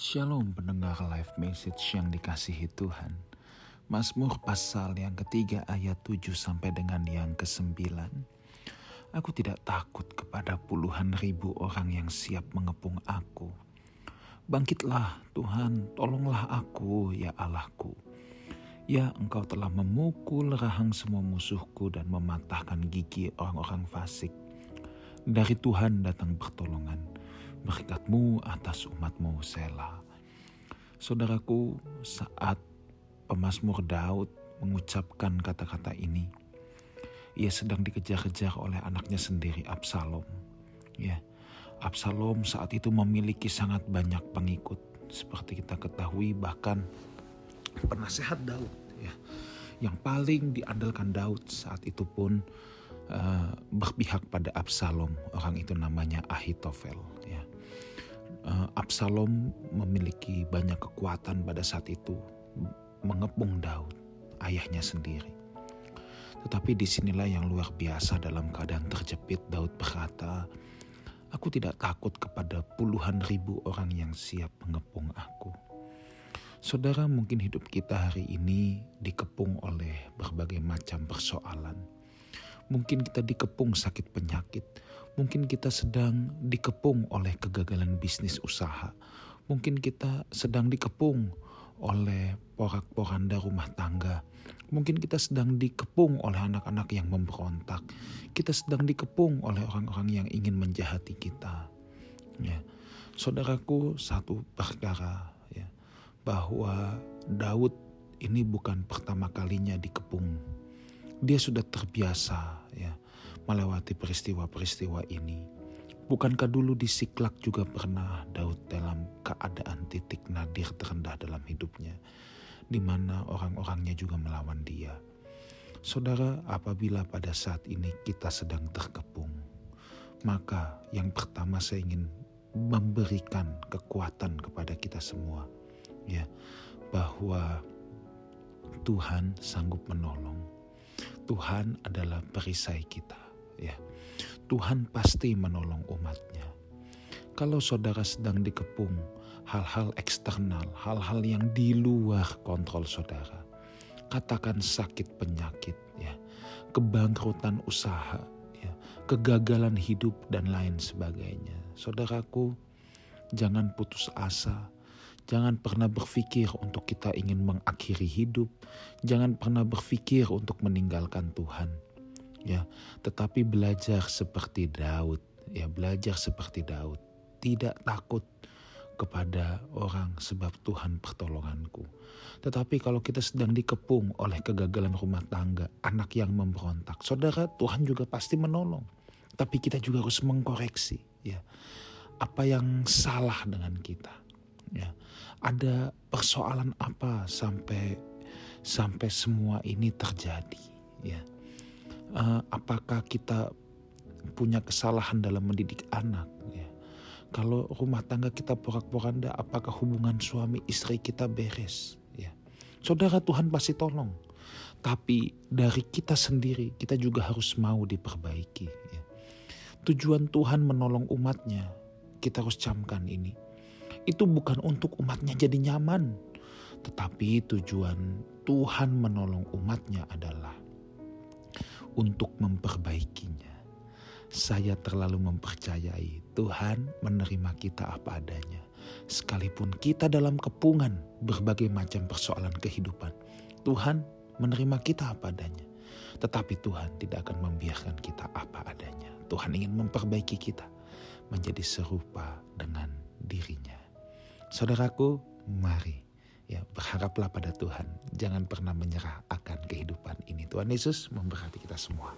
Shalom pendengar live message yang dikasihi Tuhan. Mazmur pasal yang ketiga ayat 7 sampai dengan yang ke-9. Aku tidak takut kepada puluhan ribu orang yang siap mengepung aku. Bangkitlah Tuhan, tolonglah aku ya Allahku. Ya engkau telah memukul rahang semua musuhku dan mematahkan gigi orang-orang fasik. Dari Tuhan datang pertolongan berkatmu atas umatmu Sela. Saudaraku, saat pemazmur Daud mengucapkan kata-kata ini, ia sedang dikejar-kejar oleh anaknya sendiri Absalom. Ya, Absalom saat itu memiliki sangat banyak pengikut. Seperti kita ketahui bahkan penasehat Daud ya, yang paling diandalkan Daud saat itu pun uh, berpihak pada Absalom. Orang itu namanya Ahitofel ya uh, Absalom memiliki banyak kekuatan pada saat itu mengepung Daud, ayahnya sendiri. Tetapi di sinilah yang luar biasa dalam keadaan terjepit Daud berkata, Aku tidak takut kepada puluhan ribu orang yang siap mengepung aku. Saudara mungkin hidup kita hari ini dikepung oleh berbagai macam persoalan Mungkin kita dikepung sakit penyakit, mungkin kita sedang dikepung oleh kegagalan bisnis usaha, mungkin kita sedang dikepung oleh porak-poranda rumah tangga. Mungkin kita sedang dikepung oleh anak-anak yang memberontak. Kita sedang dikepung oleh orang-orang yang ingin menjahati kita. Ya. Saudaraku, satu perkara ya, bahwa Daud ini bukan pertama kalinya dikepung dia sudah terbiasa ya melewati peristiwa-peristiwa ini. Bukankah dulu di Siklak juga pernah Daud dalam keadaan titik nadir terendah dalam hidupnya, di mana orang-orangnya juga melawan dia. Saudara, apabila pada saat ini kita sedang terkepung, maka yang pertama saya ingin memberikan kekuatan kepada kita semua, ya, bahwa Tuhan sanggup menolong Tuhan adalah perisai kita. Ya, Tuhan pasti menolong umatnya. Kalau saudara sedang dikepung hal-hal eksternal, hal-hal yang di luar kontrol saudara, katakan sakit penyakit, ya, kebangkrutan usaha, ya, kegagalan hidup dan lain sebagainya. Saudaraku, jangan putus asa Jangan pernah berpikir untuk kita ingin mengakhiri hidup. Jangan pernah berpikir untuk meninggalkan Tuhan. Ya, tetapi belajar seperti Daud, ya belajar seperti Daud. Tidak takut kepada orang sebab Tuhan pertolonganku. Tetapi kalau kita sedang dikepung oleh kegagalan rumah tangga, anak yang memberontak, saudara Tuhan juga pasti menolong. Tapi kita juga harus mengkoreksi ya apa yang salah dengan kita ya. Ada persoalan apa sampai sampai semua ini terjadi? Ya. Uh, apakah kita punya kesalahan dalam mendidik anak? Ya. Kalau rumah tangga kita porak-poranda apakah hubungan suami istri kita beres? Ya. Saudara Tuhan pasti tolong. Tapi dari kita sendiri kita juga harus mau diperbaiki. Ya. tujuan Tuhan menolong umatnya kita harus camkan ini itu bukan untuk umatnya jadi nyaman. Tetapi tujuan Tuhan menolong umatnya adalah untuk memperbaikinya. Saya terlalu mempercayai Tuhan menerima kita apa adanya. Sekalipun kita dalam kepungan berbagai macam persoalan kehidupan. Tuhan menerima kita apa adanya. Tetapi Tuhan tidak akan membiarkan kita apa adanya. Tuhan ingin memperbaiki kita menjadi serupa dengan dirinya. Saudaraku, mari ya berharaplah pada Tuhan. Jangan pernah menyerah akan kehidupan ini. Tuhan Yesus memberkati kita semua.